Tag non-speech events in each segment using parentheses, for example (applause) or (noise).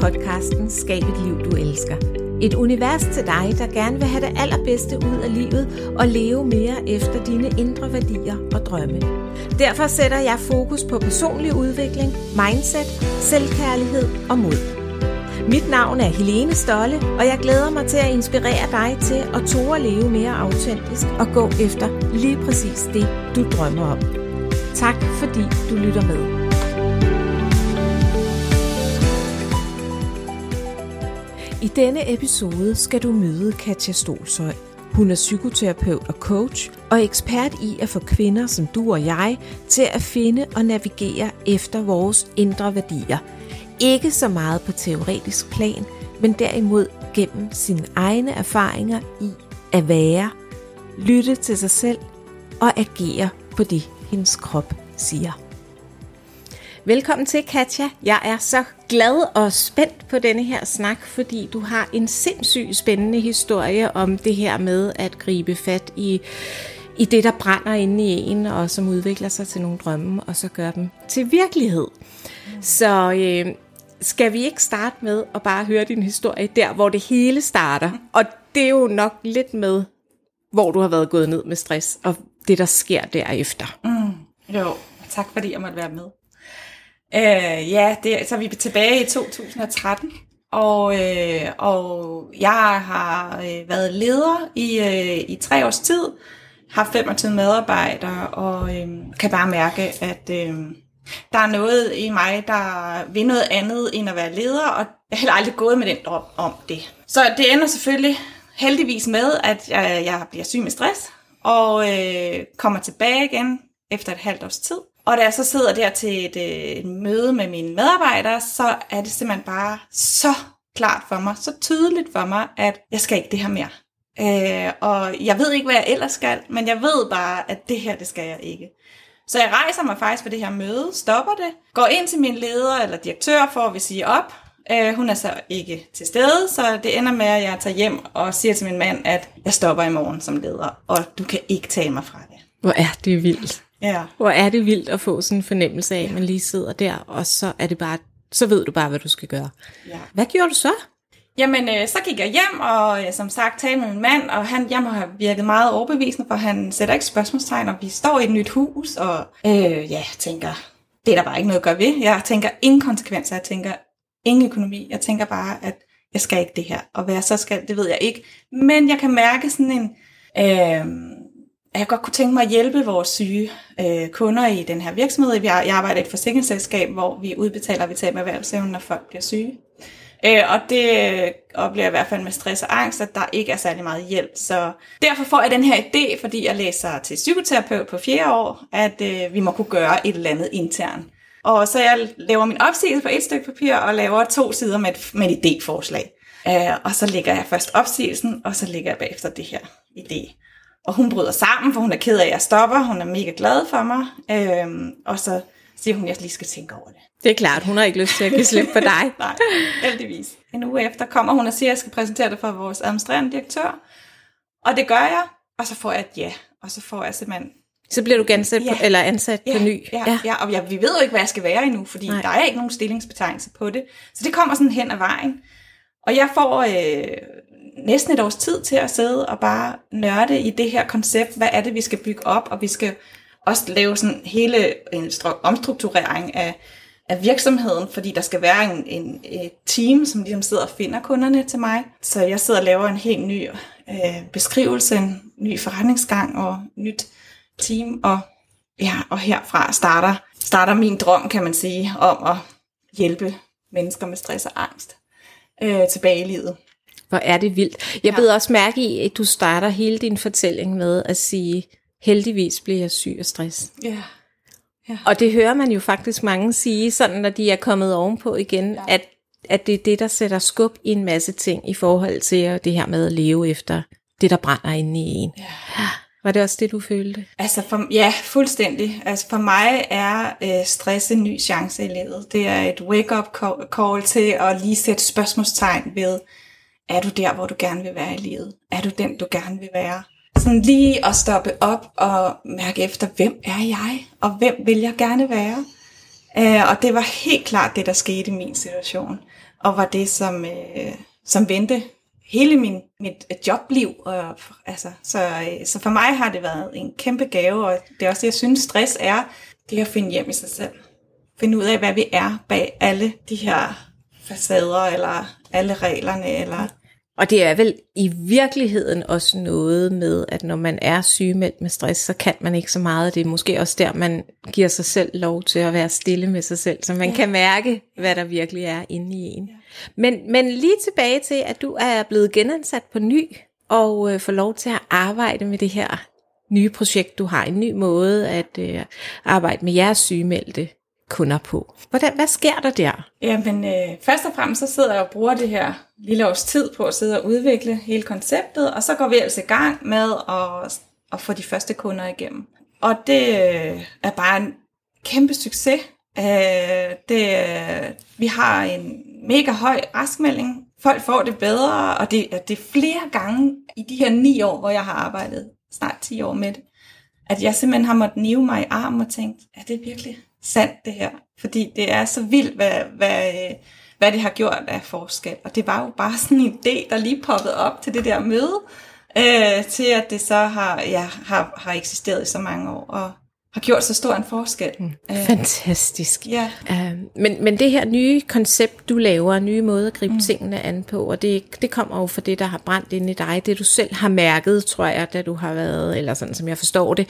podcasten Skab et liv, du elsker. Et univers til dig, der gerne vil have det allerbedste ud af livet og leve mere efter dine indre værdier og drømme. Derfor sætter jeg fokus på personlig udvikling, mindset, selvkærlighed og mod. Mit navn er Helene Stolle, og jeg glæder mig til at inspirere dig til at tåre at leve mere autentisk og gå efter lige præcis det, du drømmer om. Tak fordi du lytter med. I denne episode skal du møde Katja Stolsøj. Hun er psykoterapeut og coach og ekspert i at få kvinder som du og jeg til at finde og navigere efter vores indre værdier. Ikke så meget på teoretisk plan, men derimod gennem sine egne erfaringer i at være, lytte til sig selv og agere på det, hendes krop siger. Velkommen til, Katja. Jeg er så glad og spændt på denne her snak, fordi du har en sindssygt spændende historie om det her med at gribe fat i, i det, der brænder inde i en, og som udvikler sig til nogle drømme, og så gør dem til virkelighed. Så øh, skal vi ikke starte med at bare høre din historie der, hvor det hele starter? Og det er jo nok lidt med, hvor du har været gået ned med stress, og det, der sker derefter. Mm, jo, tak fordi jeg måtte være med. Øh, ja, det, så er vi tilbage i 2013, og, øh, og jeg har øh, været leder i, øh, i tre års tid, har 25 medarbejdere, og øh, kan bare mærke, at øh, der er noget i mig, der vil noget andet end at være leder, og jeg har heller aldrig gået med den drøm om det. Så det ender selvfølgelig heldigvis med, at jeg, jeg bliver syg med stress, og øh, kommer tilbage igen efter et halvt års tid. Og da jeg så sidder der til et, øh, et møde med mine medarbejdere, så er det simpelthen bare så klart for mig, så tydeligt for mig, at jeg skal ikke det her mere. Øh, og jeg ved ikke, hvad jeg ellers skal, men jeg ved bare, at det her, det skal jeg ikke. Så jeg rejser mig faktisk på det her møde, stopper det, går ind til min leder eller direktør for at sige op. Øh, hun er så ikke til stede, så det ender med, at jeg tager hjem og siger til min mand, at jeg stopper i morgen som leder, og du kan ikke tage mig fra det. Hvor er det vildt. Ja. Hvor er det vildt at få sådan en fornemmelse af, at man lige sidder der, og så er det bare, så ved du bare, hvad du skal gøre. Ja. Hvad gjorde du så? Jamen, øh, så gik jeg hjem, og øh, som sagt talte med min mand, og han, jeg må have virket meget overbevisende, for han sætter ikke spørgsmålstegn, og vi står i et nyt hus, og øh, ja, tænker, det er der bare ikke noget at gøre ved. Jeg tænker ingen konsekvenser, jeg tænker ingen økonomi, jeg tænker bare, at jeg skal ikke det her, og hvad jeg så skal, det ved jeg ikke. Men jeg kan mærke sådan en, øh, at jeg godt kunne tænke mig at hjælpe vores syge øh, kunder i den her virksomhed. Jeg, jeg arbejder i et forsikringsselskab, hvor vi udbetaler og vi med erhvervsevnen, når folk bliver syge. Øh, og det øh, oplever jeg i hvert fald med stress og angst, at der ikke er særlig meget hjælp. Så derfor får jeg den her idé, fordi jeg læser til psykoterapeut på fjerde år, at øh, vi må kunne gøre et eller andet internt. Og så jeg laver min opsigelse på et stykke papir og laver to sider med et, med et idéforslag. Øh, og så lægger jeg først opsigelsen, og så lægger jeg bagefter det her idé. Og hun bryder sammen, for hun er ked af, at jeg stopper. Hun er mega glad for mig. Øhm, og så siger hun, at jeg lige skal tænke over det. Det er klart, hun har ikke lyst til at give slip på dig. (laughs) Nej, heldigvis. En uge efter kommer hun og siger, at jeg skal præsentere det for vores administrerende direktør. Og det gør jeg, og så får jeg et ja. Og så får jeg simpelthen... Så bliver du gansat ja. på, eller ansat ja, på ny. Ja, ja. ja og jeg, vi ved jo ikke, hvad jeg skal være endnu, fordi Nej. der er ikke nogen stillingsbetegnelse på det. Så det kommer sådan hen ad vejen. Og jeg får øh, næsten et års tid til at sidde og bare nørde i det her koncept. Hvad er det, vi skal bygge op? Og vi skal også lave sådan hele en omstrukturering af, af virksomheden, fordi der skal være en, en, et team, som ligesom sidder og finder kunderne til mig. Så jeg sidder og laver en helt ny øh, beskrivelse, en ny forretningsgang og nyt team. Og, ja, og herfra starter, starter min drøm, kan man sige, om at hjælpe mennesker med stress og angst øh, tilbage i livet. Hvor er det vildt. Jeg ja. beder også mærke i, at du starter hele din fortælling med at sige, heldigvis bliver jeg syg af stress. Ja. ja. Og det hører man jo faktisk mange sige, sådan når de er kommet ovenpå igen, ja. at, at det er det, der sætter skub i en masse ting i forhold til det her med at leve efter det, der brænder inde i en. Ja. (gasps) Var det også det, du følte? Altså for, ja, fuldstændig. Altså for mig er øh, stress en ny chance i livet. Det er et wake-up call til at lige sætte spørgsmålstegn ved, er du der, hvor du gerne vil være i livet? Er du den, du gerne vil være? Sådan lige at stoppe op og mærke efter, hvem er jeg? Og hvem vil jeg gerne være? Øh, og det var helt klart det, der skete i min situation, og var det, som, øh, som vendte hele min, mit jobliv. Og, altså, så, øh, så for mig har det været en kæmpe gave, og det er også det, jeg synes, stress er, det er at finde hjem i sig selv. Finde ud af, hvad vi er bag alle de her facader, eller alle reglerne, eller og det er vel i virkeligheden også noget med, at når man er sygemeldt med stress, så kan man ikke så meget. Det er måske også der, man giver sig selv lov til at være stille med sig selv, så man ja. kan mærke, hvad der virkelig er inde i en. Ja. Men, men lige tilbage til, at du er blevet genansat på ny, og øh, får lov til at arbejde med det her nye projekt, du har. En ny måde at øh, arbejde med jeres sygemeldte kunder på. Hvordan, hvad sker der der? Jamen, øh, først og fremmest så sidder jeg og bruger det her lille års tid på at sidde og udvikle hele konceptet, og så går vi altså i gang med at, at få de første kunder igennem. Og det øh, er bare en kæmpe succes. Øh, det, øh, vi har en mega høj raskmelding. Folk får det bedre, og det, det er flere gange i de her ni år, hvor jeg har arbejdet, snart 10 år med det, at jeg simpelthen har måttet nive mig i armen og tænkt, er det virkelig sandt det her? Fordi det er så vildt, hvad, hvad, hvad det har gjort af forskel. Og det var jo bare sådan en idé, der lige poppede op til det der møde, øh, til at det så har, ja, har, har eksisteret i så mange år. Og har gjort så stor en forskel. Mm, øh, fantastisk. Ja. Uh, men, men det her nye koncept, du laver, nye måde at gribe mm. tingene an på, og det, det kommer jo fra det, der har brændt ind i dig, det du selv har mærket, tror jeg, da du har været, eller sådan som jeg forstår det,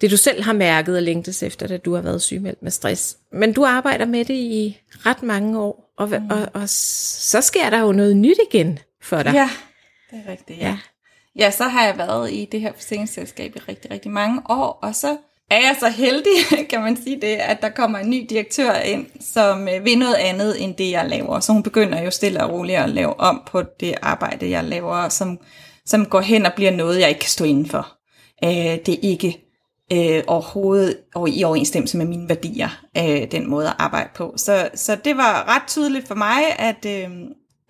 det du selv har mærket og længtes efter, da du har været sygemeldt med stress. Men du arbejder med det i ret mange år, og, mm. og, og så sker der jo noget nyt igen for dig. Ja, det er rigtigt, ja. ja. Ja, så har jeg været i det her forsikringsselskab i rigtig, rigtig mange år, og så er jeg så heldig, (laughs) kan man sige det, at der kommer en ny direktør ind, som øh, vil noget andet end det, jeg laver. Så hun begynder jo stille og roligt at lave om på det arbejde, jeg laver, som, som går hen og bliver noget, jeg ikke kan stå indenfor. Øh, det er ikke øh, overhovedet og i overensstemmelse med mine værdier, øh, den måde at arbejde på. Så, så det var ret tydeligt for mig, at, øh,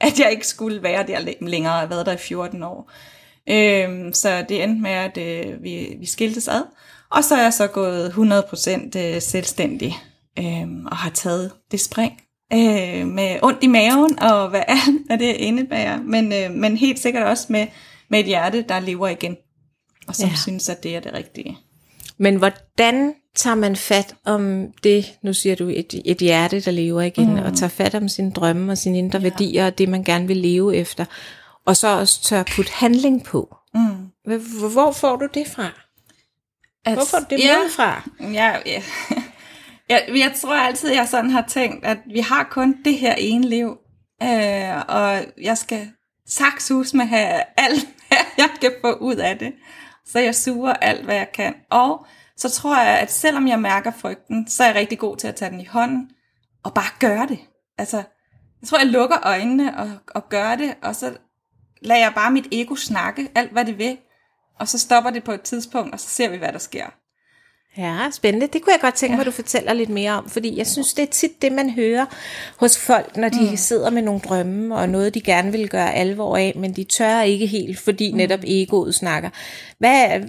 at jeg ikke skulle være der længere. Jeg har været der i 14 år. Øh, så det endte med, at øh, vi, vi skiltes ad. Og så er jeg så gået 100% øh, selvstændig øh, og har taget det spring øh, med ondt i maven og hvad (laughs) er det indebærer. Men, øh, men helt sikkert også med, med et hjerte, der lever igen og som ja. synes, at det er det rigtige. Men hvordan tager man fat om det, nu siger du, et, et hjerte, der lever igen, mm. og tager fat om sine drømme og sine indre ja. værdier, og det man gerne vil leve efter, og så også tør putte handling på. Mm. Hvor, hvor får du det fra? At, Hvor får du det ja, med fra? Ja, ja. (laughs) Jeg, jeg tror altid, jeg sådan har tænkt, at vi har kun det her ene liv, øh, og jeg skal saksus med have alt, (laughs) jeg kan få ud af det. Så jeg suger alt, hvad jeg kan. Og så tror jeg, at selvom jeg mærker frygten, så er jeg rigtig god til at tage den i hånden og bare gøre det. Altså, jeg tror, jeg lukker øjnene og, og gør det, og så lader jeg bare mit ego snakke alt, hvad det vil. Og så stopper det på et tidspunkt, og så ser vi, hvad der sker. Ja, spændende. Det kunne jeg godt tænke mig, ja. at du fortæller lidt mere om, fordi jeg synes, det er tit det, man hører hos folk, når de mm. sidder med nogle drømme, og noget, de gerne vil gøre alvor af, men de tør ikke helt, fordi mm. netop egoet snakker. Hvad,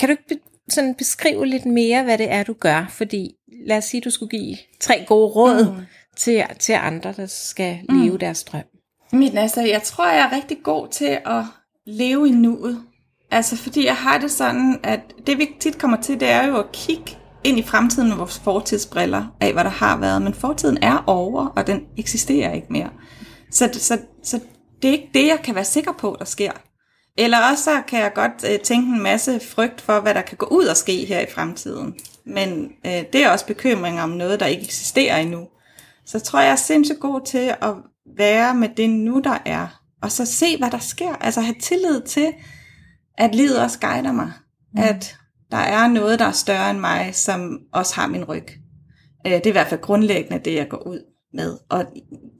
kan du ikke sådan beskrive lidt mere, hvad det er, du gør? Fordi lad os sige, du skulle give tre gode råd mm. til, til andre, der skal mm. leve deres drøm. Min, altså, jeg tror, jeg er rigtig god til at leve i nuet. Altså, fordi jeg har det sådan, at det vi tit kommer til, det er jo at kigge ind i fremtiden med vores fortidsbriller af, hvad der har været. Men fortiden er over, og den eksisterer ikke mere. Så, så, så det er ikke det, jeg kan være sikker på, der sker. Eller også så kan jeg godt øh, tænke en masse frygt for, hvad der kan gå ud og ske her i fremtiden. Men øh, det er også bekymring om noget, der ikke eksisterer endnu. Så tror jeg, jeg er sindssygt god til at være med det nu, der er. Og så se, hvad der sker. Altså have tillid til, at livet også guider mig. Mm. At der er noget, der er større end mig, som også har min ryg. Øh, det er i hvert fald grundlæggende det, jeg går ud med. Og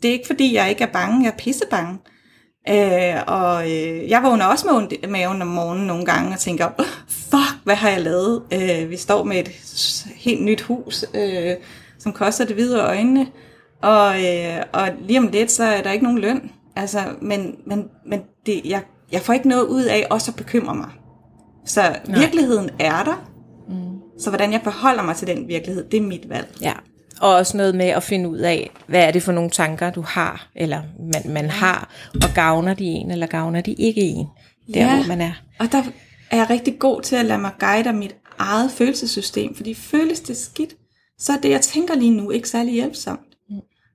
det er ikke fordi, jeg ikke er bange. Jeg er pissebange. Øh, og øh, jeg vågner også med ondt maven om morgenen nogle gange og tænker, fuck, hvad har jeg lavet? Øh, vi står med et helt nyt hus, øh, som koster det hvide øjnene. Og, øh, og lige om lidt, så er der ikke nogen løn. Altså, men men, men det, jeg jeg får ikke noget ud af også at bekymre mig. Så Nej. virkeligheden er der. Mm. Så hvordan jeg forholder mig til den virkelighed, det er mit valg. Ja, Og også noget med at finde ud af, hvad er det for nogle tanker, du har, eller man, man har, og gavner de en, eller gavner de ikke en, der Ja. hvor man er. Og der er jeg rigtig god til at lade mig guide af mit eget følelsessystem, fordi føles det skidt, så er det, jeg tænker lige nu, ikke særlig hjælpsomt.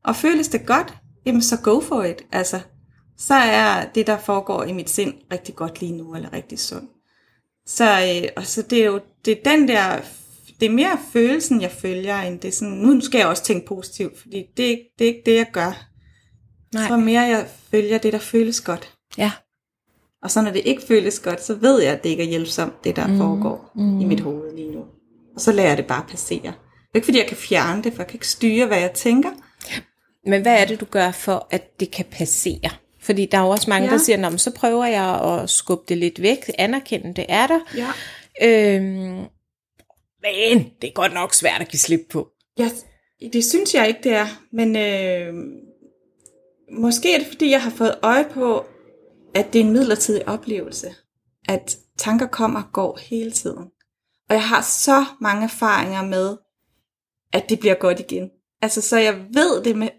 Og føles det godt, jamen så go for it. Altså, så er det, der foregår i mit sind, rigtig godt lige nu, eller rigtig sundt. Så, øh, og så det er jo det er den der, det er mere følelsen, jeg følger, end det er sådan, nu skal jeg også tænke positivt, fordi det, er ikke- det er ikke det, jeg gør. Nej. For mere jeg følger det, der føles godt. Ja. Og så når det ikke føles godt, så ved jeg, at det ikke er hjælpsomt, det der mm. foregår mm. i mit hoved lige nu. Og så lader jeg det bare passere. Det er ikke fordi, jeg kan fjerne det, for jeg kan ikke styre, hvad jeg tænker. Men hvad er det, du gør for, at det kan passere? Fordi der er jo også mange, ja. Der siger, Nå, så prøver jeg at skubbe det lidt væk, anerkende, det er der. Ja. Øhm, men det er godt nok svært at give slip på. ja det synes jeg ikke, det er. Men øh, måske er det, fordi jeg har fået øje på, at det er en midlertidig oplevelse. At tanker kommer og går hele tiden. Og jeg har så mange erfaringer med, at det bliver godt igen. Altså, så jeg ved det med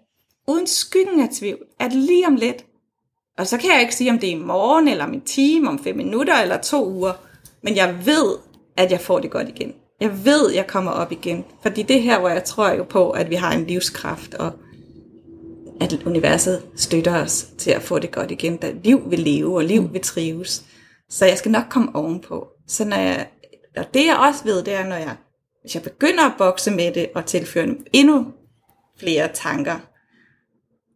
uden skyggen af tvivl, at lige om lidt, og så kan jeg ikke sige, om det er i morgen, eller om en time, om fem minutter, eller to uger, men jeg ved, at jeg får det godt igen. Jeg ved, at jeg kommer op igen. Fordi det er her, hvor jeg tror jo på, at vi har en livskraft, og at universet støtter os til at få det godt igen. Da liv vil leve, og liv vil trives. Så jeg skal nok komme ovenpå. Så når jeg, og det jeg også ved, det er, når jeg, hvis jeg begynder at bokse med det, og tilføre endnu flere tanker,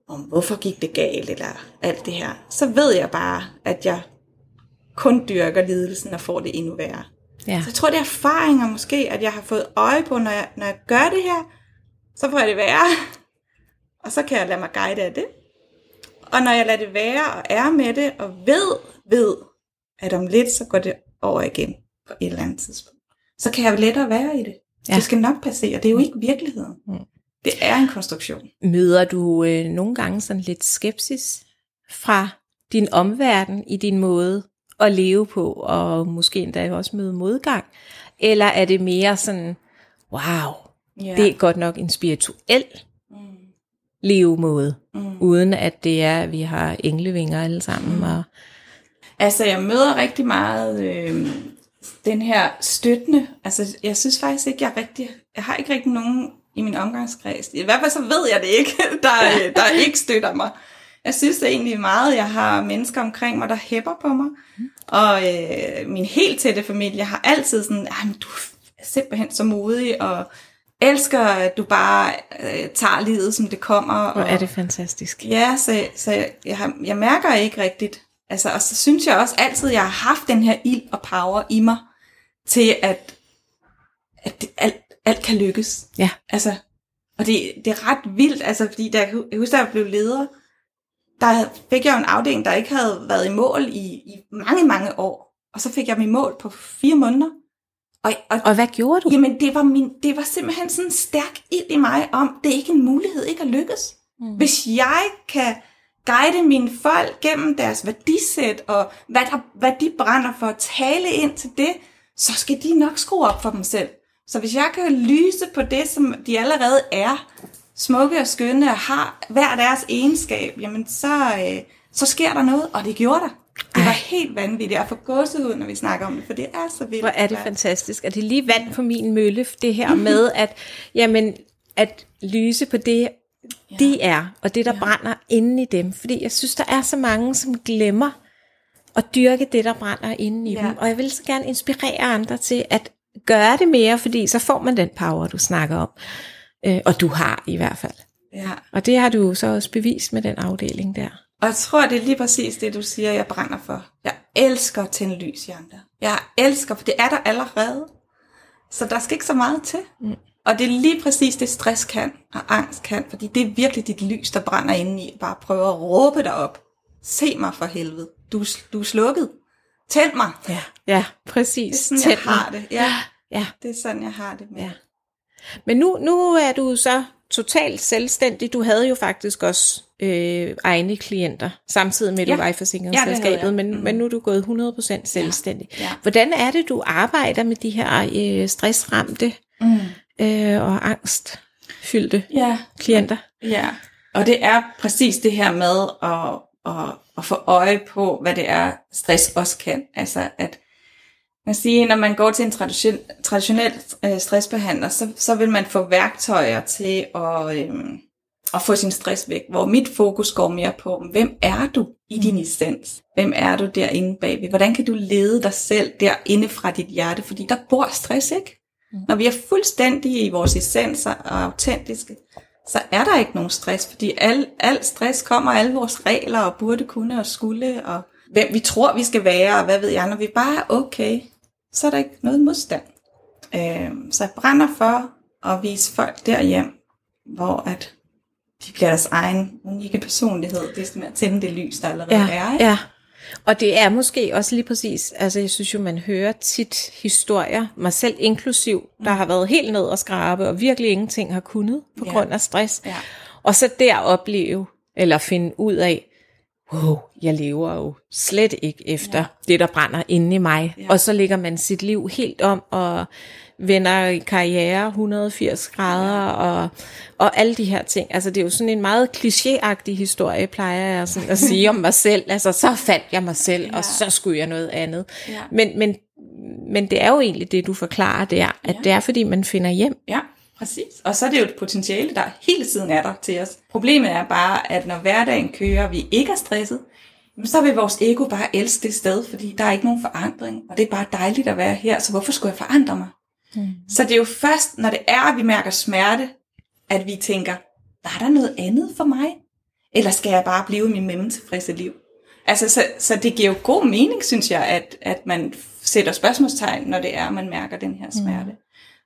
om hvorfor gik det galt, eller alt det her, så ved jeg bare, at jeg kun dyrker lidelsen og får det endnu værre. Ja. Så jeg tror, det er erfaringer måske, at jeg har fået øje på, når jeg, når jeg gør det her, så får jeg det værre. Og så kan jeg lade mig guide af det. Og når jeg lader det være og er med det, og ved, ved, at om lidt, så går det over igen på et eller andet tidspunkt. Så kan jeg lettere være i det. Ja. Ja. Det skal nok passere. Det er jo ikke virkeligheden. Mm. Det er en konstruktion. Møder du øh, nogle gange sådan lidt skepsis fra din omverden i din måde at leve på, og måske endda også møde modgang? Eller er det mere sådan, wow, Ja. det er godt nok en spirituel Mm. levemåde, Mm. uden at det er, at vi har englevinger alle sammen. Og, Altså, jeg møder rigtig meget øh, den her støttende. Altså, jeg synes faktisk ikke, jeg rigtig... Jeg har ikke rigtig nogen i min omgangskreds. I hvert fald så ved jeg det ikke, (laughs) der, der ikke støtter mig. Jeg synes egentlig meget, jeg har mennesker omkring mig, der hæpper på mig. Og øh, min helt tætte familie har altid sådan, "Ej, men du er simpelthen så modig, og elsker, at du bare øh, tager livet, som det kommer. hvor og, er det fantastisk. Ja, så, så jeg, jeg, jeg mærker ikke rigtigt. Altså, og så synes jeg også altid, jeg har haft den her ild og power i mig, til at, at det, alt, alt kan lykkes. Ja. Altså, og det, det er ret vildt, altså, fordi da, jeg husker, da jeg blev leder, der fik jeg jo en afdeling, der ikke havde været i mål i, i mange, mange år. Og så fik jeg mit mål på fire måneder. Og, og Og hvad gjorde du? Jamen, det var, min, det var simpelthen sådan en stærk ild i mig om, det er ikke en mulighed ikke at lykkes. Mm. Hvis jeg kan guide mine folk gennem deres værdisæt, og hvad, der, hvad de brænder for at tale ind til det, så skal de nok skrue op for dem selv. Så hvis jeg kan lyse på det, som de allerede er, smukke og skønne, og har hver deres egenskab, jamen så, øh, så sker der noget, og det gjorde der. Det var Ej. helt vanvittigt. Jeg får gåsehud, når vi snakker om det, for det er så vildt. Hvor er det fantastisk. Og det er lige vand på min mølle, det her (laughs) med, at, jamen, at lyse på det, de er, og det, der ja. brænder inde i dem. Fordi jeg synes, der er så mange, som glemmer at dyrke det, der brænder inde i Ja. dem. Og jeg vil så gerne inspirere andre til at gøre det mere, fordi så får man den power, du snakker om. Øh, og du har i hvert fald. Ja. Og det har du så også bevist med den afdeling der. Og jeg tror, det er lige præcis det, du siger, jeg brænder for. Jeg elsker at tænde lys i andre. Jeg elsker, for det er der allerede. Så der skal ikke så meget til. Mm. Og det er lige præcis det, stress kan og angst kan, fordi det er virkelig dit lys, der brænder inde i. Bare prøve at råbe dig op. Se mig for helvede. Du, du er slukket. Tænd mig. Ja, ja præcis. Det er sådan, jeg mig. har det. Ja, Ja. det er sådan, jeg har det med. Ja. Men nu, nu er du så totalt selvstændig. Du havde jo faktisk også øh, egne klienter, samtidig med, at du Ja. var i Ja, forsikringsselskabet, jeg. men, Mm. men nu er du gået 100% selvstændig. Ja. Hvordan er det, du arbejder med de her øh, stressramte Mm. øh, og angst fyldte Ja, klienter. Ja, og det er præcis det her med at, at, at få øje på, hvad det er, stress også kan. Altså at man siger, når man går til en tradition, traditionel øh, stressbehandler, så, så vil man få værktøjer til at, øhm, at få sin stress væk. Hvor mit fokus går mere på, hvem er du i din essens? Hvem er du derinde bagved? Hvordan kan du lede dig selv derinde fra dit hjerte? Fordi der bor stress, ikke? Når vi er fuldstændige i vores essenser og autentiske, så er der ikke nogen stress, fordi al, al stress kommer, alle vores regler og burde kunne og skulle, og hvem vi tror, vi skal være, og hvad ved jeg, når vi bare er okay, så er der ikke noget modstand. Øh, så jeg brænder for at vise folk derhjem, hvor at de bliver deres egen unikke personlighed. Det er sådan at tænde det lys, der allerede Ja, er. Ikke? ja. Og det er måske også lige præcis, altså jeg synes jo, man hører tit historier, mig selv inklusiv, der har været helt ned og skrabe, og virkelig ingenting har kunnet på Ja. grund af stress. Ja. Og så der opleve, eller finde ud af, wow, jeg lever jo slet ikke efter ja. det, der brænder inde i mig. Ja. Og så lægger man sit liv helt om, og vender i karriere 180 grader, og, og alle de her ting. Altså det er jo sådan en meget klichéagtig historie, plejer jeg sådan at sige om mig selv. Altså så fandt jeg mig selv, ja. Og så skulle jeg noget andet. Ja. Men, men, men det er jo egentlig det, du forklarer der, at Ja. det er fordi, man finder hjem. Ja, præcis. Og så er det jo et potentiale, der hele tiden er der til os. Problemet er bare, at når hverdagen kører, og vi ikke er stresset, så vil vores ego bare elske det sted, fordi der er ikke nogen forandring, og det er bare dejligt at være her, så hvorfor skulle jeg forandre mig? Mm. Så det er jo først, når det er, at vi mærker smerte, at vi tænker, var der noget andet for mig? Eller skal jeg bare blive i min memmetilfredse liv? Altså, så, så det giver jo god mening, synes jeg, at, at man sætter spørgsmålstegn, når det er, at man mærker den her smerte. Mm.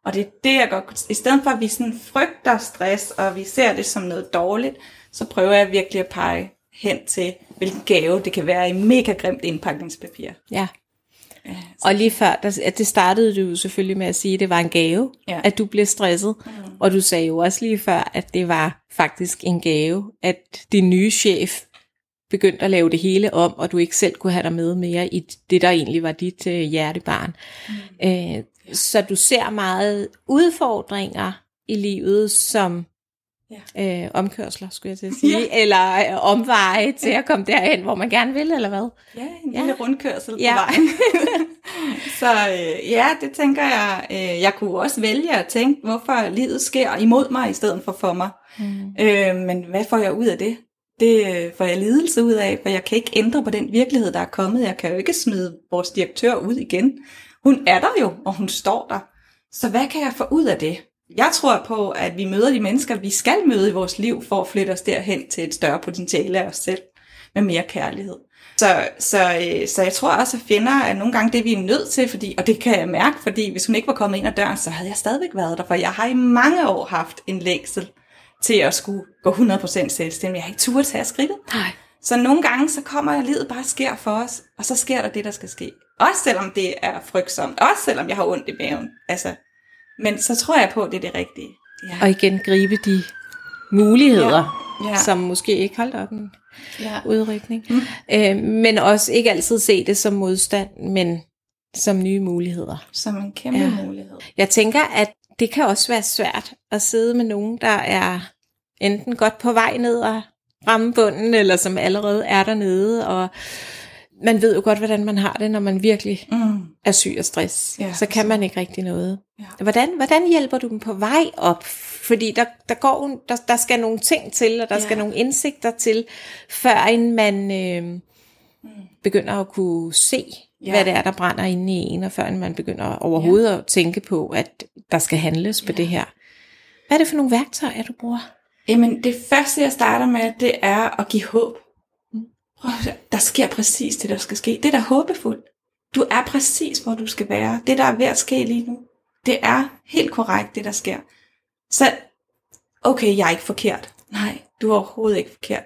Og det er det, jeg godt I stedet for, at vi sådan frygter stress, og vi ser det som noget dårligt, så prøver jeg virkelig at pege hen til, hvilken gave det kan være i mega grimt indpakningspapir. Ja. Ja, Og lige før, der, at det startede du selvfølgelig med at sige, at det var en gave, ja. at du blev stresset. Mm. Og du sagde jo også lige før, at det var faktisk en gave, at din nye chef begyndte at lave det hele om, og du ikke selv kunne have dig med mere i det, der egentlig var dit øh, hjertebarn. Mm. Øh, så du ser meget udfordringer i livet som øh, omkørsler, skulle jeg til at (laughs) sige, ja. eller øh, omveje til at komme derhen, hvor man gerne vil, eller hvad? Ja, en lille rundkørsel Ja. på vejen. (laughs) så øh, ja, det tænker jeg. Øh, jeg kunne også vælge at tænke, hvorfor livet sker imod mig, i stedet for for mig. Mm. Øh, men hvad får jeg ud af det? Det øh, får jeg lidelse ud af, for jeg kan ikke ændre på den virkelighed, der er kommet. Jeg kan jo ikke smide vores direktør ud igen. Hun er der jo, og hun står der. Så hvad kan jeg få ud af det? Jeg tror på, at vi møder de mennesker, vi skal møde i vores liv, for at flytte os derhen til et større potentiale af os selv, med mere kærlighed. Så, så, øh, så jeg tror også, at fjender er nogle gange det, vi er nødt til, fordi, og det kan jeg mærke, fordi hvis hun ikke var kommet ind ad døren, så havde jeg stadigvæk været der, for jeg har i mange år haft en længsel til at skulle gå 100% selvstændig. Jeg har ikke turde tage skridtet. Nej. Så nogle gange, så kommer livet bare sker for os, og så sker der det, der skal ske. Også selvom det er frygtsomt, også selvom jeg har ondt i maven. Altså, men så tror jeg på, at det er det rigtige. Ja. Og igen gribe de muligheder, Ja. ja. som måske ikke holdt op en Ja. udrykning. Mm. Øh, men også ikke altid se det som modstand, men som nye muligheder. Som en kæmpe Ja. mulighed. Jeg tænker, at det kan også være svært at sidde med nogen, der er enten godt på vej ned og ramme bunden, eller som allerede er dernede, og man ved jo godt, hvordan man har det, når man virkelig Mm. Er syg af stress. Ja, så kan man ikke rigtig noget. Ja. Hvordan, hvordan hjælper du dem på vej op? Fordi der, der, går, der, der skal nogle ting til, og der Ja. skal nogle indsigter til, før man øh, begynder at kunne se, Ja. ja. hvad det er, der brænder inde i en, og før man begynder overhovedet ja. at tænke på, at der skal handles på det her. Hvad er det for nogle værktøjer, du bruger? Jamen, det første, jeg starter med, det er at give håb. Prøv at høre, Der sker præcis det, der skal ske. Det er da håbefuldt. Du er præcis, hvor du skal være. Det, der er ved at ske lige nu, det er helt korrekt, det der sker. Så, okay, jeg er ikke forkert. Nej, du er overhovedet ikke forkert.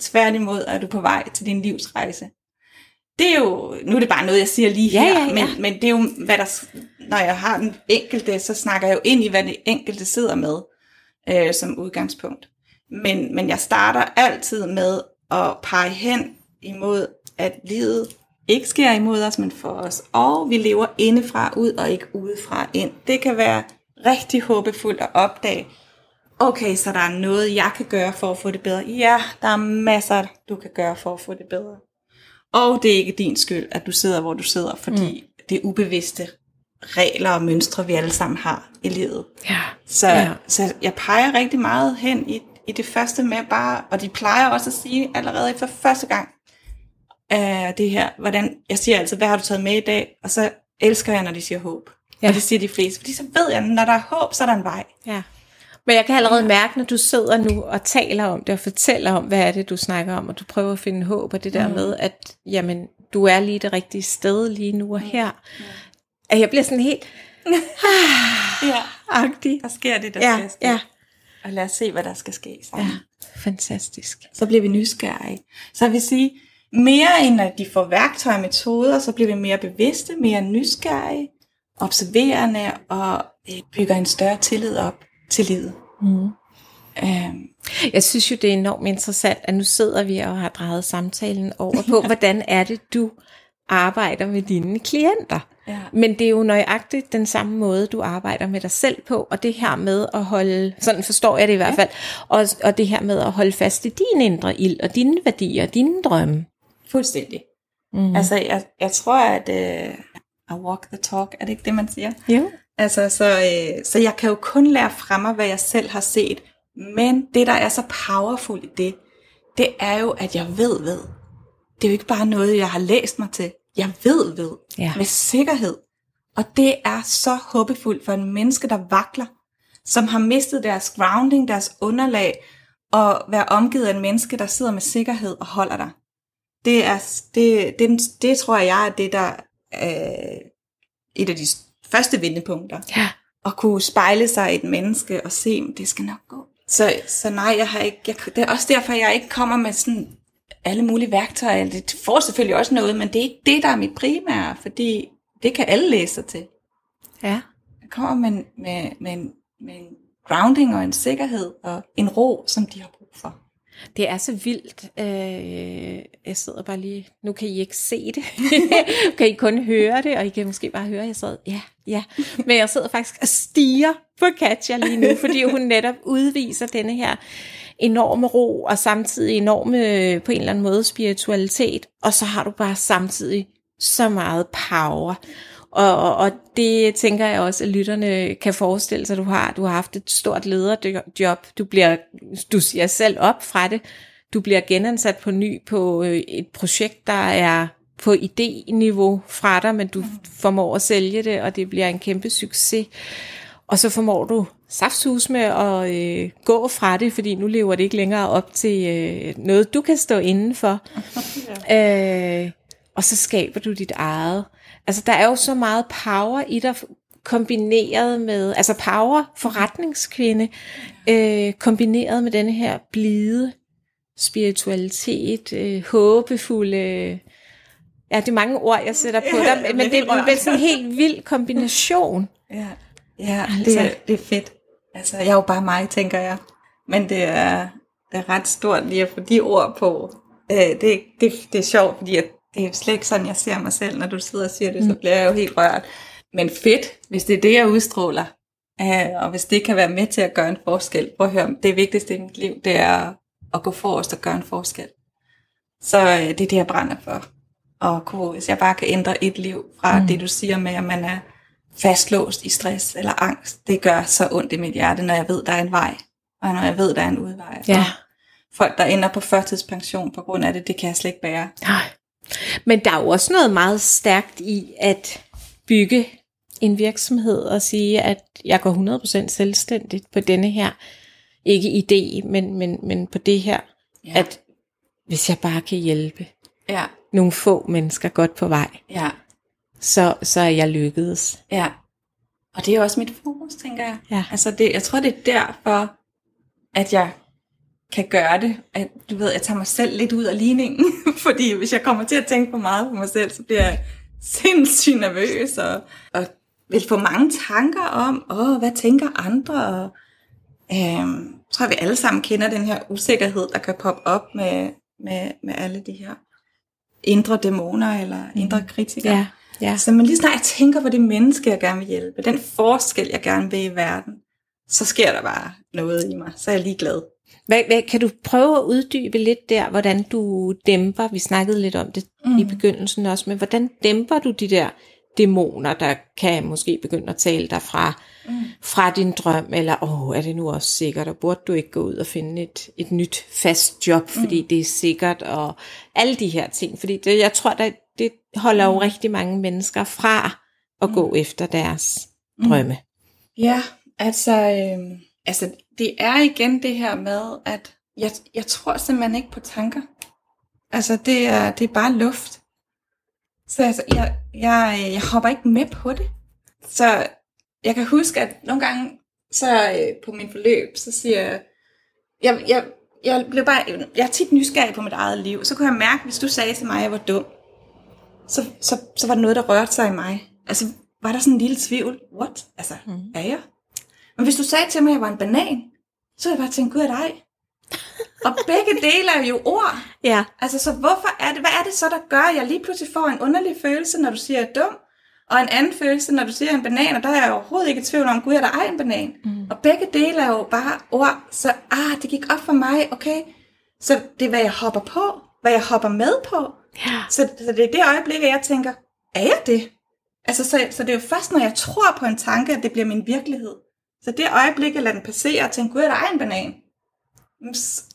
Tværtimod er du på vej til din livsrejse. Det er jo, nu er det bare noget, jeg siger lige Ja, her, ja, ja. Men, men det er jo, hvad der, når jeg har den enkelte, så snakker jeg jo ind i, hvad det enkelte sidder med øh, som udgangspunkt. Men, men jeg starter altid med at pege hen imod, at livet ikke sker imod os, men for os. Og vi lever indefra ud og ikke udefra ind. Det kan være rigtig håbefuldt at opdage, okay, så der er noget, jeg kan gøre for at få det bedre. Ja, der er masser, du kan gøre for at få det bedre. Og det er ikke din skyld, at du sidder, hvor du sidder, fordi mm. det ubevidste regler og mønstre, vi alle sammen har i livet. Ja. Så, ja. så jeg peger rigtig meget hen i, i det første med bare, og de plejer også at sige allerede for første gang, uh, det her, hvordan, jeg siger altid, hvad har du taget med i dag? Og så elsker jeg, når de siger håb. Ja. Og det siger de fleste, fordi så ved jeg, når der er håb, så er der en vej. Ja. Men jeg kan allerede mærke, når du sidder nu og taler om det, og fortæller om, hvad er det, du snakker om, og du prøver at finde håb, og det der mm. med, at jamen, du er lige det rigtige sted lige nu og her. Mm. At jeg bliver sådan helt... (laughs) ja, (sighs) agtig. der sker det, der Ja, skal ske. ja. Og lad os se, hvad der skal ske sammen. Ja, fantastisk. Så bliver vi nysgerrige. Så jeg vil sige, mere end at de får værktøjer og metoder, så bliver vi mere bevidste, mere nysgerrige, observerende og øh, bygger en større tillid op til livet. Mm. Øhm, Jeg synes jo, det er enormt interessant, at nu sidder vi og har drejet samtalen over på, (laughs) hvordan er det, du arbejder med dine klienter. Ja. Men det er jo nøjagtigt den samme måde, du arbejder med dig selv på, og det her med at holde, sådan forstår jeg det i hvert fald, og, og det her med at holde fast i din indre ild, og dine værdier, og dine drømme. Fuldstændig. Mm. Altså, jeg, jeg tror, at øh, I walk the talk, er det ikke det, man siger? Jo. Altså, så, øh, så jeg kan jo kun lære fra mig, hvad jeg selv har set. Men det, der er så powerful i det, det er jo, at jeg ved, ved. Det er jo ikke bare noget, jeg har læst mig til. Jeg ved, ved. Ja. Med sikkerhed. Og det er så håbefuldt for en menneske, der vakler. Som har mistet deres grounding, deres underlag. Og være omgivet af en menneske, der sidder med sikkerhed og holder dig. Det, er, det, det, det tror jeg er det, der er et af de første vendepunkter Ja. at kunne spejle sig i et menneske og se, at det skal nok gå. Så, så nej, jeg har ikke, jeg, det er også derfor, jeg ikke kommer med sådan alle mulige værktøjer. Det får selvfølgelig også noget, men det er ikke det, der er mit primære, fordi det kan alle læse sig til. Ja. Jeg kommer med, med, med, med en grounding og en sikkerhed og en ro, som de har. Det er så vildt. Øh, jeg sidder bare lige... Nu kan I ikke se det. (laughs) kan I kun høre det, og I kan måske bare høre, at jeg sad... Ja, ja. Men jeg sidder faktisk og stiger på Katja lige nu, fordi hun netop udviser denne her enorme ro, og samtidig enorme, øh, på en eller anden måde, spiritualitet. Og så har du bare samtidig så meget power. Og, og, og det tænker jeg også, at lytterne kan forestille sig, du har. Du har haft et stort lederjob. Du bliver, du siger selv op fra det. Du bliver genansat på ny på øh, et projekt, der er på idéniveau fra dig, men du formår at sælge det, og det bliver en kæmpe succes. Og så formår du saftsus med at øh, gå fra det, fordi nu lever det ikke længere op til øh, noget, du kan stå indenfor. (laughs) øh, og så skaber du dit eget. Altså, der er jo så meget power i dig, kombineret med, altså power, forretningskvinde, øh, kombineret med denne her blide spiritualitet, øh, håbefulde, ja, det er mange ord, jeg sætter på dig, men det er vel sådan en helt vild kombination. Ja, ja Altså. det, er, det er fedt. Altså, jeg er jo bare mig, tænker jeg. Men det er, det er ret stort lige at få de ord på. Øh, det, det, det er sjovt, fordi at det er slet ikke sådan, jeg ser mig selv. Når du sidder og siger det, så bliver jeg jo helt rørt. Men fedt, hvis det er det, jeg udstråler. Øh, og hvis det kan være med til at gøre en forskel. Prøv at høre, det vigtigste i mit liv, det er at gå forrest og gøre en forskel. Så øh, det er det, jeg brænder for. Og kunne, hvis jeg bare kan ændre et liv fra mm. det, du siger med, at man er fastlåst i stress eller angst, det gør så ondt i mit hjerte, når jeg ved, der er en vej, og når jeg ved, der er en udvej. Ja. Og folk, der ender på førtidspension på grund af det, det kan jeg slet ikke bære. Nej. Men der er jo også noget meget stærkt i at bygge en virksomhed og sige, at jeg går 100% selvstændigt på denne her, ikke idé, men, men, men på det her, Ja. at hvis jeg bare kan hjælpe Ja, nogle få mennesker godt på vej, ja, så, så er jeg lykkedes. ja. Og det er også mit fokus, tænker jeg. Ja. Altså det, jeg tror, det er derfor, at jeg kan gøre det. At, du ved, jeg tager mig selv lidt ud af ligningen. (laughs) Fordi hvis jeg kommer til at tænke for meget på mig selv, så bliver jeg sindssygt nervøs. Og, og vil få mange tanker om, åh, hvad tænker andre? Og, øhm, jeg tror, vi alle sammen kender den her usikkerhed, der kan poppe op med, med, med alle de her indre dæmoner eller indre kritikere. Ja, ja. Så men lige snart jeg tænker på det menneske, jeg gerne vil hjælpe, den forskel, jeg gerne vil i verden, så sker der bare noget i mig. Så er jeg lige glad. Hvad, hvad, kan du prøve at uddybe lidt der, hvordan du dæmper, vi snakkede lidt om det mm. i begyndelsen også, men hvordan dæmper du de der dæmoner, der kan måske begynde at tale dig fra, mm. fra din drøm, eller åh, oh, er det nu også sikkert, og burde du ikke gå ud og finde et, et nyt fast job, fordi mm. det er sikkert, og alle de her ting, fordi det, jeg tror, at det holder jo mm. rigtig mange mennesker fra at mm. gå efter deres mm. drømme. Ja, altså, øh, altså, det er igen det her med, at jeg, jeg tror simpelthen ikke på tanker. Altså, det er, det er bare luft. Så altså, jeg, jeg, jeg hopper ikke med på det. Så jeg kan huske, at nogle gange, så øh, på min forløb, så siger jeg, jeg, jeg, jeg blev bare, jeg er tit nysgerrig på mit eget liv. Så kunne jeg mærke, hvis du sagde til mig, at jeg var dum, så, så, så var det noget, der rørte sig i mig. Altså, var der sådan en lille tvivl? What? Altså, mm. er jeg? Men hvis du sagde til mig, at jeg var en banan, så ville jeg bare tænke, gud er dig. Og begge dele er jo ord. Ja. Altså, så hvorfor er det, hvad er det så, der gør, at jeg lige pludselig får en underlig følelse, når du siger, at jeg er dum, og en anden følelse, når du siger en banan, og der er jeg overhovedet ikke i tvivl om, gud, er der ej en banan? Mm. Og begge dele er jo bare ord, så ah, det gik op for mig, okay, så det er, hvad jeg hopper på, hvad jeg hopper med på. Ja. Så, så det er det øjeblik, at jeg tænker, er jeg det? Altså, så, så det er jo først, når jeg tror på en tanke, at det bliver min virkelighed. Så det øjeblik, jeg lader den passere og tænker, gud, er der en banan?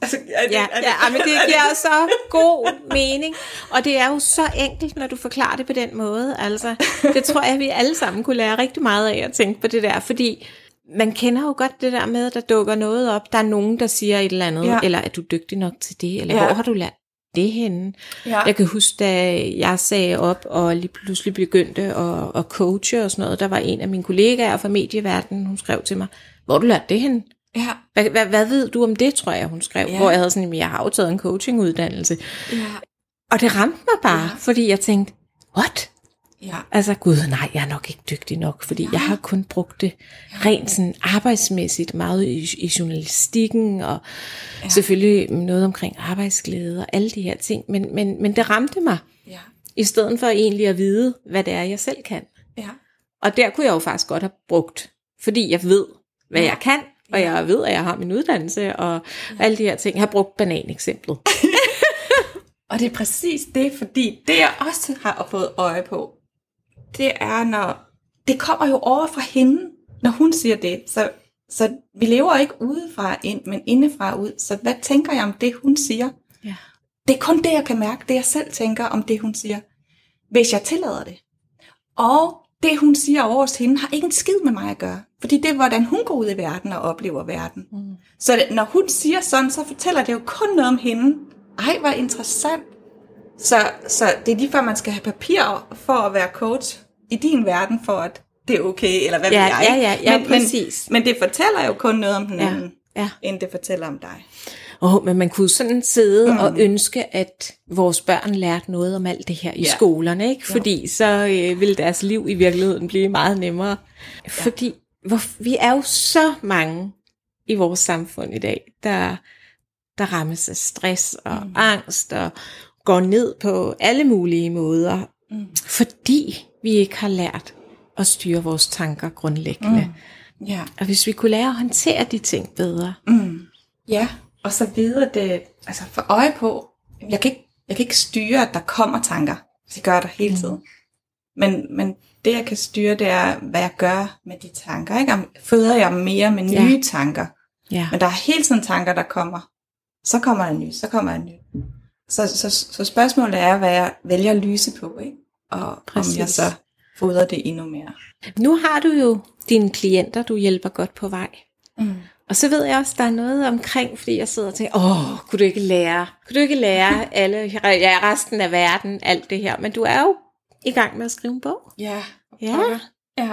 Altså, er det, ja, er det, ja, men det (laughs) giver så god mening. Og det er jo så enkelt, når du forklarer det på den måde. Altså, det tror jeg, vi alle sammen kunne lære rigtig meget af at tænke på det der. Fordi man kender jo godt det der med, at der dukker noget op. Der er nogen, der siger et eller andet, ja. eller er du dygtig nok til det, eller ja. hvor har du lært det henne? Ja. Jeg kan huske, da jeg sagde op og lige pludselig begyndte at, at coache og sådan noget, der var en af mine kollegaer fra medieverdenen, hun skrev til mig, hvor du lærte det henne? Ja. Hvad, hvad, hvad ved du om det, tror jeg, hun skrev, ja. hvor jeg havde sådan, jeg har jo taget en coachinguddannelse. Ja. Og det ramte mig bare, ja. fordi jeg tænkte, what? Ja. Altså, gud, nej, jeg er nok ikke dygtig nok, fordi ja. jeg har kun brugt det rent sådan arbejdsmæssigt, meget i, i journalistikken, og ja. selvfølgelig noget omkring arbejdsglæde og alle de her ting, men, men, men det ramte mig, Ja. i stedet for egentlig at vide, hvad det er, jeg selv kan. Ja. Og der kunne jeg jo faktisk godt have brugt, fordi jeg ved, hvad Ja. jeg kan, og jeg ved, at jeg har min uddannelse, og alle de her ting. Jeg har brugt bananeksemplet. (laughs) Og det er præcis det, fordi det jeg også har fået øje på, det er, når det kommer jo over fra hende, når hun siger det. Så, så vi lever ikke udefra ind, men indefra ud. Så hvad tænker jeg om det, hun siger? Ja. Det er kun det, jeg kan mærke, det jeg selv tænker om det, hun siger. Hvis jeg tillader det. Og det, hun siger over hos hende, har ikke en skid med mig at gøre. Fordi det er, hvordan hun går ud i verden og oplever verden. Mm. Så når hun siger sådan, så fortæller det jo kun noget om hende. Ej, hvor interessant. Så, så det er lige før, man skal have papir for at være coach i din verden, for at det er okay, eller hvad Ja, ved jeg. ja, ja, ja, men, præcis. Men, men det fortæller jo kun noget om den Ja, anden, ja. end det fortæller om dig. Oh, men man kunne sådan sidde mm. og ønske, at vores børn lærte noget om alt det her i Ja. skolerne, ikke? Fordi så øh, ville deres liv i virkeligheden blive meget nemmere. Fordi hvor, vi er jo så mange i vores samfund i dag, der, der rammes af stress og mm. angst og går ned på alle mulige måder, mm. fordi vi ikke har lært at styre vores tanker grundlæggende. Mm. Ja. Og hvis vi kunne lære at håndtere de ting bedre, Ja, og så videre det, altså for øje på, jeg kan ikke, jeg kan ikke styre, at der kommer tanker. Det gør der hele tiden. Men, men det, jeg kan styre, det er, hvad jeg gør med de tanker. Ikke? Om føder jeg mere med nye Ja. tanker. ja. Men der er hele tiden tanker, der kommer. Så kommer der ny, så kommer der ny. Så, så, så spørgsmålet er, hvad jeg vælger at lyse på, ikke? Og Præcis. om jeg så fodrer det endnu mere. Nu har du jo dine klienter, du hjælper godt på vej. Mm. Og så ved jeg også, der er noget omkring, fordi jeg sidder og tænker, åh, kunne du ikke lære, kunne du ikke lære (laughs) alle, ja, resten af verden, alt det her. Men du er jo i gang med at skrive en bog. Ja. Ja. Ja.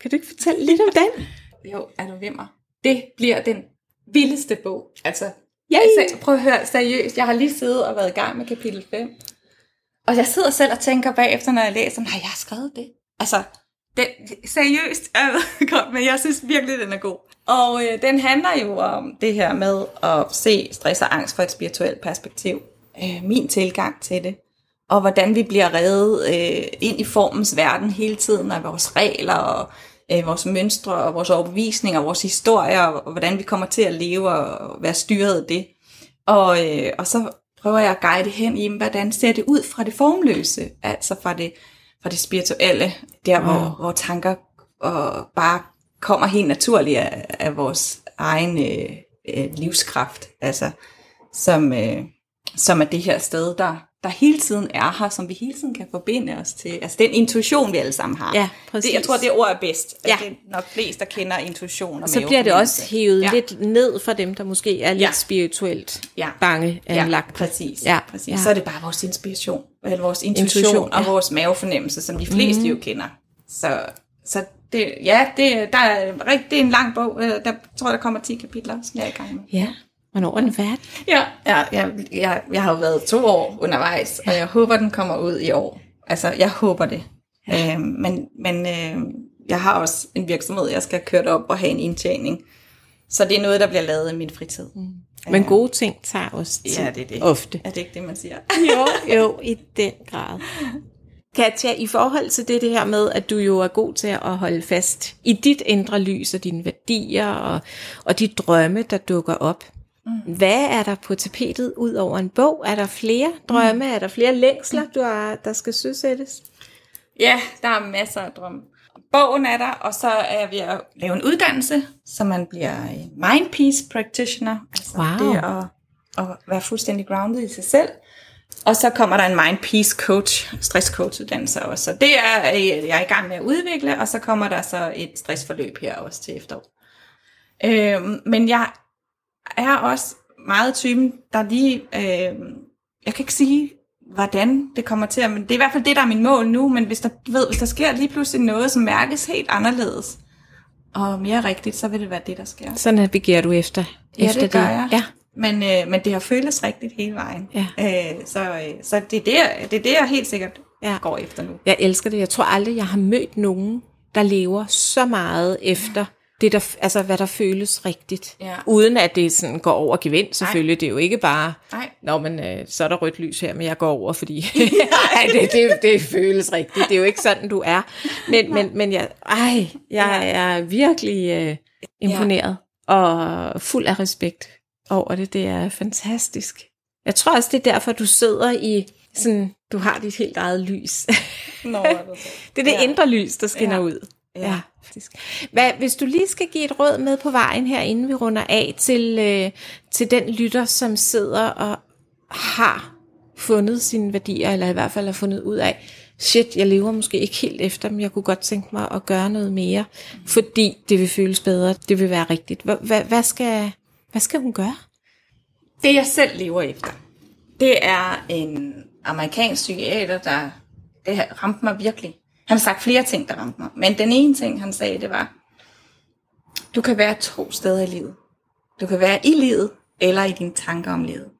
Kan du ikke fortælle lidt om den? Jo, er du vimmer? Det bliver den vildeste bog. Altså, Yay! altså, prøv at høre, seriøst. Jeg har lige siddet og været i gang med kapitel 5. Og jeg sidder selv og tænker bagefter, når jeg læser, nej, jeg har skrevet det. Altså, den, seriøst, jeg ved (laughs) godt, men jeg synes virkelig, den er god. Og øh, den handler jo om det her med at se stress og angst fra et spirituelt perspektiv. Øh, min tilgang til det. Og hvordan vi bliver reddet øh, ind i formens verden hele tiden af vores regler og øh, vores mønstre og vores overbevisninger og vores historier, og hvordan vi kommer til at leve og være styret af det. Og, øh, og så prøver jeg at guide hen i, hvordan ser det ud fra det formløse, altså fra det, fra det spirituelle, der hvor, Wow. hvor tanker og bare kommer helt naturligt af, af vores egen øh, øh, livskraft, altså som, øh, som er det her sted, der, der hele tiden er her, som vi hele tiden kan forbinde os til. Altså den intuition, vi alle sammen har. Ja, præcis. Det, jeg tror, det ord er bedst. Ja. Ja. Det er nok flest, der kender intuition og Så bliver det også hævet ja. lidt ned for dem, der måske er lidt Ja. spirituelt Ja. bange Ja, anlagt. præcis. Ja, præcis. ja. Så er det bare vores inspiration, eller vores intuition, Intuition, og ja. vores mavefornemmelse, som de fleste mm. jo kender. Så, så det, ja, det, der er, det er en lang bog. Øh, Der tror der kommer 10 kapitler, som jeg er i gang med. Ja, hvornår er den færdig? Ja, ja jeg, jeg, jeg har jo været to år undervejs, og jeg håber, den kommer ud i år. Altså, jeg håber det. Ja. Øhm, men men øh, jeg har også en virksomhed, jeg skal køre op og have en indtjening. Så det er noget, der bliver lavet i min fritid. Mm. Men gode ting tager også tid. Ja, det er det. Ofte. Er det ikke det, man siger? Jo, (laughs) jo, i den grad. Katja, i forhold til det, det her med, at du jo er god til at holde fast i dit indre lys og dine værdier og, og de drømme, der dukker op. Mm. Hvad er der på tapetet ud over en bog? Er der flere drømme? Mm. Er der flere længsler, du har, der skal søsættes? Ja, der er masser af drømme. Bogen er der, og så er ved at lave en uddannelse, så man bliver mind peace practitioner. Altså Wow. det at, at være fuldstændig grounded i sig selv. Og så kommer der en mind peace coach, stress coach uddannelse også. Så det er øh, jeg er i gang med at udvikle, og så kommer der så et stressforløb her også til efterår. Øhm, men jeg er også meget typen, der lige, øh, jeg kan ikke sige, hvordan det kommer til at, men det er i hvert fald det, der er min mål nu, men hvis der, du ved, hvis der sker lige pludselig noget, som mærkes helt anderledes, og mere rigtigt, så vil det være det, der sker. Så navigerer du efter, Ja, efter det gør jeg. Ja. Men, øh, men det har føltes rigtigt hele vejen. Ja. Øh, så øh, så det, er det, det er det, jeg helt sikkert ja. går efter nu. Jeg elsker det. Jeg tror aldrig, jeg har mødt nogen, der lever så meget efter det, der, altså, hvad der føles rigtigt. Ja. Uden at det sådan går over gevind, selvfølgelig. Det er jo ikke bare, Nej. Nå, men øh, så er der rødt lys her, men jeg går over, fordi (laughs) (laughs) Ej, det, det, det føles rigtigt. Det er jo ikke sådan, du er. Men, men, men jeg, ej, jeg er virkelig øh, imponeret og fuld af respekt over det. Det er fantastisk. Jeg tror også, det er derfor, du sidder i sådan, du har dit helt eget lys. Nå, (laughs) det er det ja. Ja. indre lys, der skinner ja. Ja. ud. Ja, faktisk. Hvad, hvis du lige skal give et råd med på vejen her, inden vi runder af, til, øh, til den lytter, som sidder og har fundet sine værdier, eller i hvert fald har fundet ud af, shit, jeg lever måske ikke helt efter dem, jeg kunne godt tænke mig at gøre noget mere, fordi det vil føles bedre, det vil være rigtigt. Hvad, hvad, skal, hvad skal hun gøre? Det, jeg selv lever efter, det er en amerikansk psykiater, der det ramte mig virkelig. Han har sagt flere ting, der ramte mig. Men den ene ting, han sagde, det var, du kan være to steder i livet. Du kan være i livet, eller i dine tanker om livet.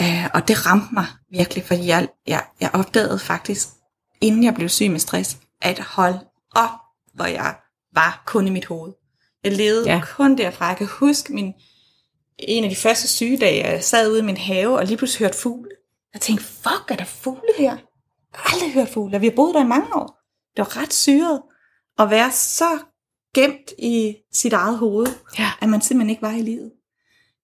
Uh, og det ramte mig virkelig, fordi jeg, jeg, jeg opdagede faktisk, inden jeg blev syg med stress, at hold op, hvor jeg var kun i mit hoved. Jeg levede ja. kun derfra. Jeg kan huske min, en af de første sygedage, jeg sad ude i min have, og lige pludselig hørte fugle. Jeg tænkte, fuck, er der fugle her? Aldrig hørt fugle, vi har boet der i mange år. Det var ret syret at være så gemt i sit eget hoved, Ja. at man simpelthen ikke var i livet.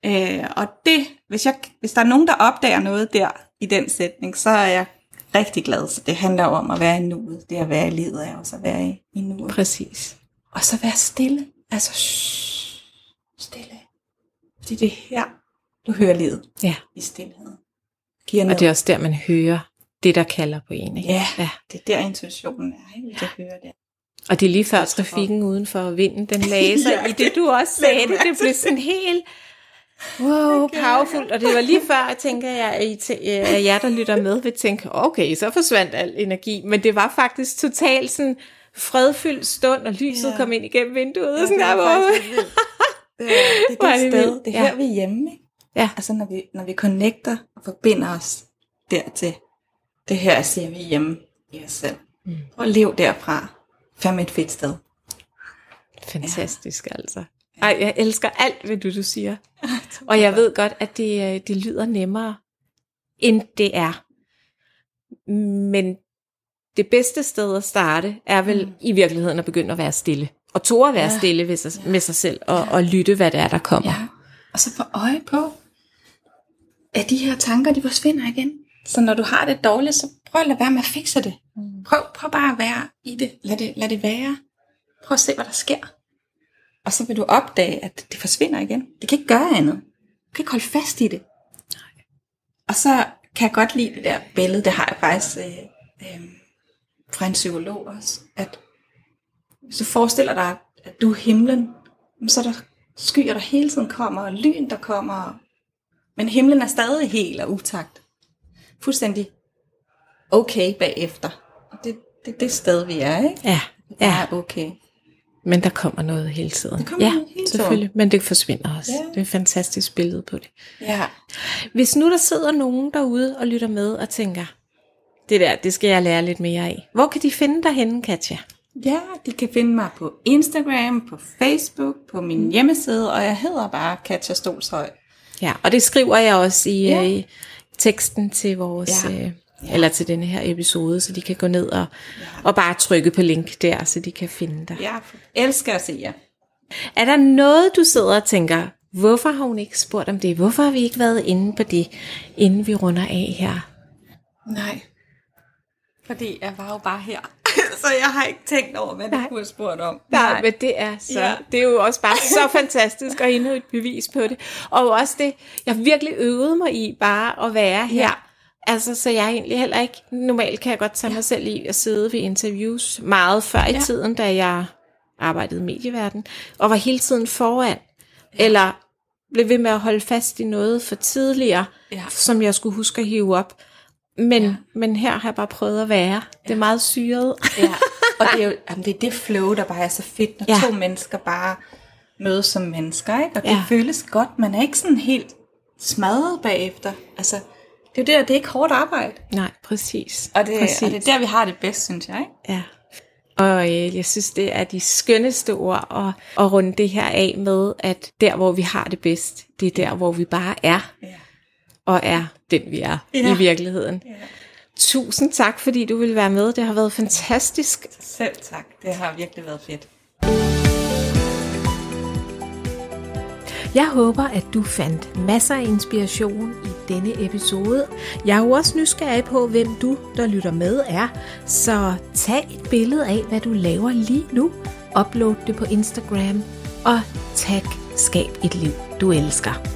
Øh, og det, hvis, jeg, hvis der er nogen, der opdager noget der i den sætning, så er jeg rigtig glad. Så det handler om at være i nuet. Det at være i livet er også at være i, i nuet. Præcis. Og så være stille. Altså, shh, stille. Fordi det er her, du hører livet Ja, i stillheden. Giver og noget. det er også der, man hører det, der kalder på en. Ikke? Ja, ja. det er der intuitionen er. Ikke? Jeg hører det. Og det er lige før trafikken udenfor vinden, den (laughs) lagde sig Ja, i det, du også sagde det. Det blev sådan helt, wow, powerful. Og det var lige før, jeg tænker, jeg, at I- at jer, der lytter med, vil tænke, okay, så forsvandt al energi. Men det var faktisk totalt sådan fredfyldt stund, og lyset Ja. kom ind igennem vinduet. og sådan der, er vildt. Det er, det er det sted. Det er Ja. her, vi er hjemme. Ikke? Ja. Altså, når vi, når vi connecter og forbinder os dertil. Det her siger vi hjemme i os selv. Mm. Prøv at leve derfra. Fandme et fedt sted. Fantastisk altså. Ej, jeg elsker alt, hvad du, du siger. (laughs) Og jeg ved godt, at det, øh, det lyder nemmere, end det er. Men det bedste sted at starte er vel mm. i virkeligheden at begynde at være stille. Og tåre at være ja. stille ved sig, ja. med sig selv og, ja. og lytte, hvad det er, der kommer. Ja. Og så få øje på, at de her tanker, de forsvinder igen. Så når du har det dårligt, så prøv at lade være med at fikse det. Mm. Prøv, prøv bare at være i det. Lad, det. lad det være. Prøv at se, hvad der sker. Og så vil du opdage, at det forsvinder igen. Det kan ikke gøre andet. Du kan ikke holde fast i det. Og så kan jeg godt lide det der billede, det har jeg faktisk øh, øh, fra en psykolog også, at hvis du forestiller dig, at du er himlen, så er der skyer, der hele tiden kommer, og lyn, der kommer, men himlen er stadig helt og utakt. Fuldstændig okay bagefter. Og det er det, det sted, vi er, ikke? Ja. ja. er okay. Men der kommer noget hele tiden. Der kommer ja, noget hele selvfølgelig. Men det forsvinder også. Ja. Det er et fantastisk billede på det. Ja. Hvis nu der sidder nogen derude og lytter med og tænker, det der, det skal jeg lære lidt mere af. Hvor kan de finde dig henne, Katja? Ja, de kan finde mig på Instagram, på Facebook, på min hjemmeside, og jeg hedder bare Katja Stolshøj. Ja, og det skriver jeg også i Ja. ja. Teksten til vores... Ja. Ja. Eller til denne her episode, så de kan gå ned og, og bare trykke på link der, så de kan finde dig. Jeg elsker at se jer. Er der noget, du sidder og tænker, hvorfor har hun ikke spurgt om det? Hvorfor har vi ikke været inde på det, inden vi runder af her? Nej. Fordi jeg var jo bare her. (laughs) så jeg har ikke tænkt over, hvad du Nej. kunne have spurgt om. Nej, men det er så, Ja. ja. det er jo også bare så (laughs) fantastisk og endnu et bevis på det. Og også det, jeg virkelig øvede mig i bare at være her. Ja. Altså, så jeg egentlig heller ikke, normalt kan jeg godt tage mig selv i at sidde ved interviews meget før i Ja. tiden, da jeg arbejdede i medieverden, og var hele tiden foran, eller blev ved med at holde fast i noget for tidligere, Ja. som jeg skulle huske at hive op. Men, Ja. men her har jeg bare prøvet at være. Det er meget syret. Ja. Og det er jo jamen, det, er det flow, der bare er så fedt, når Ja. to mennesker bare mødes som mennesker. Ikke? Og det Ja. føles godt. Man er ikke sådan helt smadret bagefter. Altså, det er jo det, det er ikke hårdt arbejde. Nej, præcis. Og det, præcis. og det er der, vi har det bedst, synes jeg. Ikke? Ja. Og øh, jeg synes, det er de skønneste ord at, at runde det her af med, at der, hvor vi har det bedst, det er der, hvor vi bare er, Ja. Og er den, vi er Ja. i virkeligheden. Ja. Tusind tak, fordi du ville være med. Det har været fantastisk. Selv tak. Det har virkelig været fedt. Jeg håber, at du fandt masser af inspiration i denne episode. Jeg er jo også nysgerrig på, hvem du, der lytter med, er. Så tag et billede af, hvad du laver lige nu. Upload det på Instagram og tag Skab et liv, du elsker.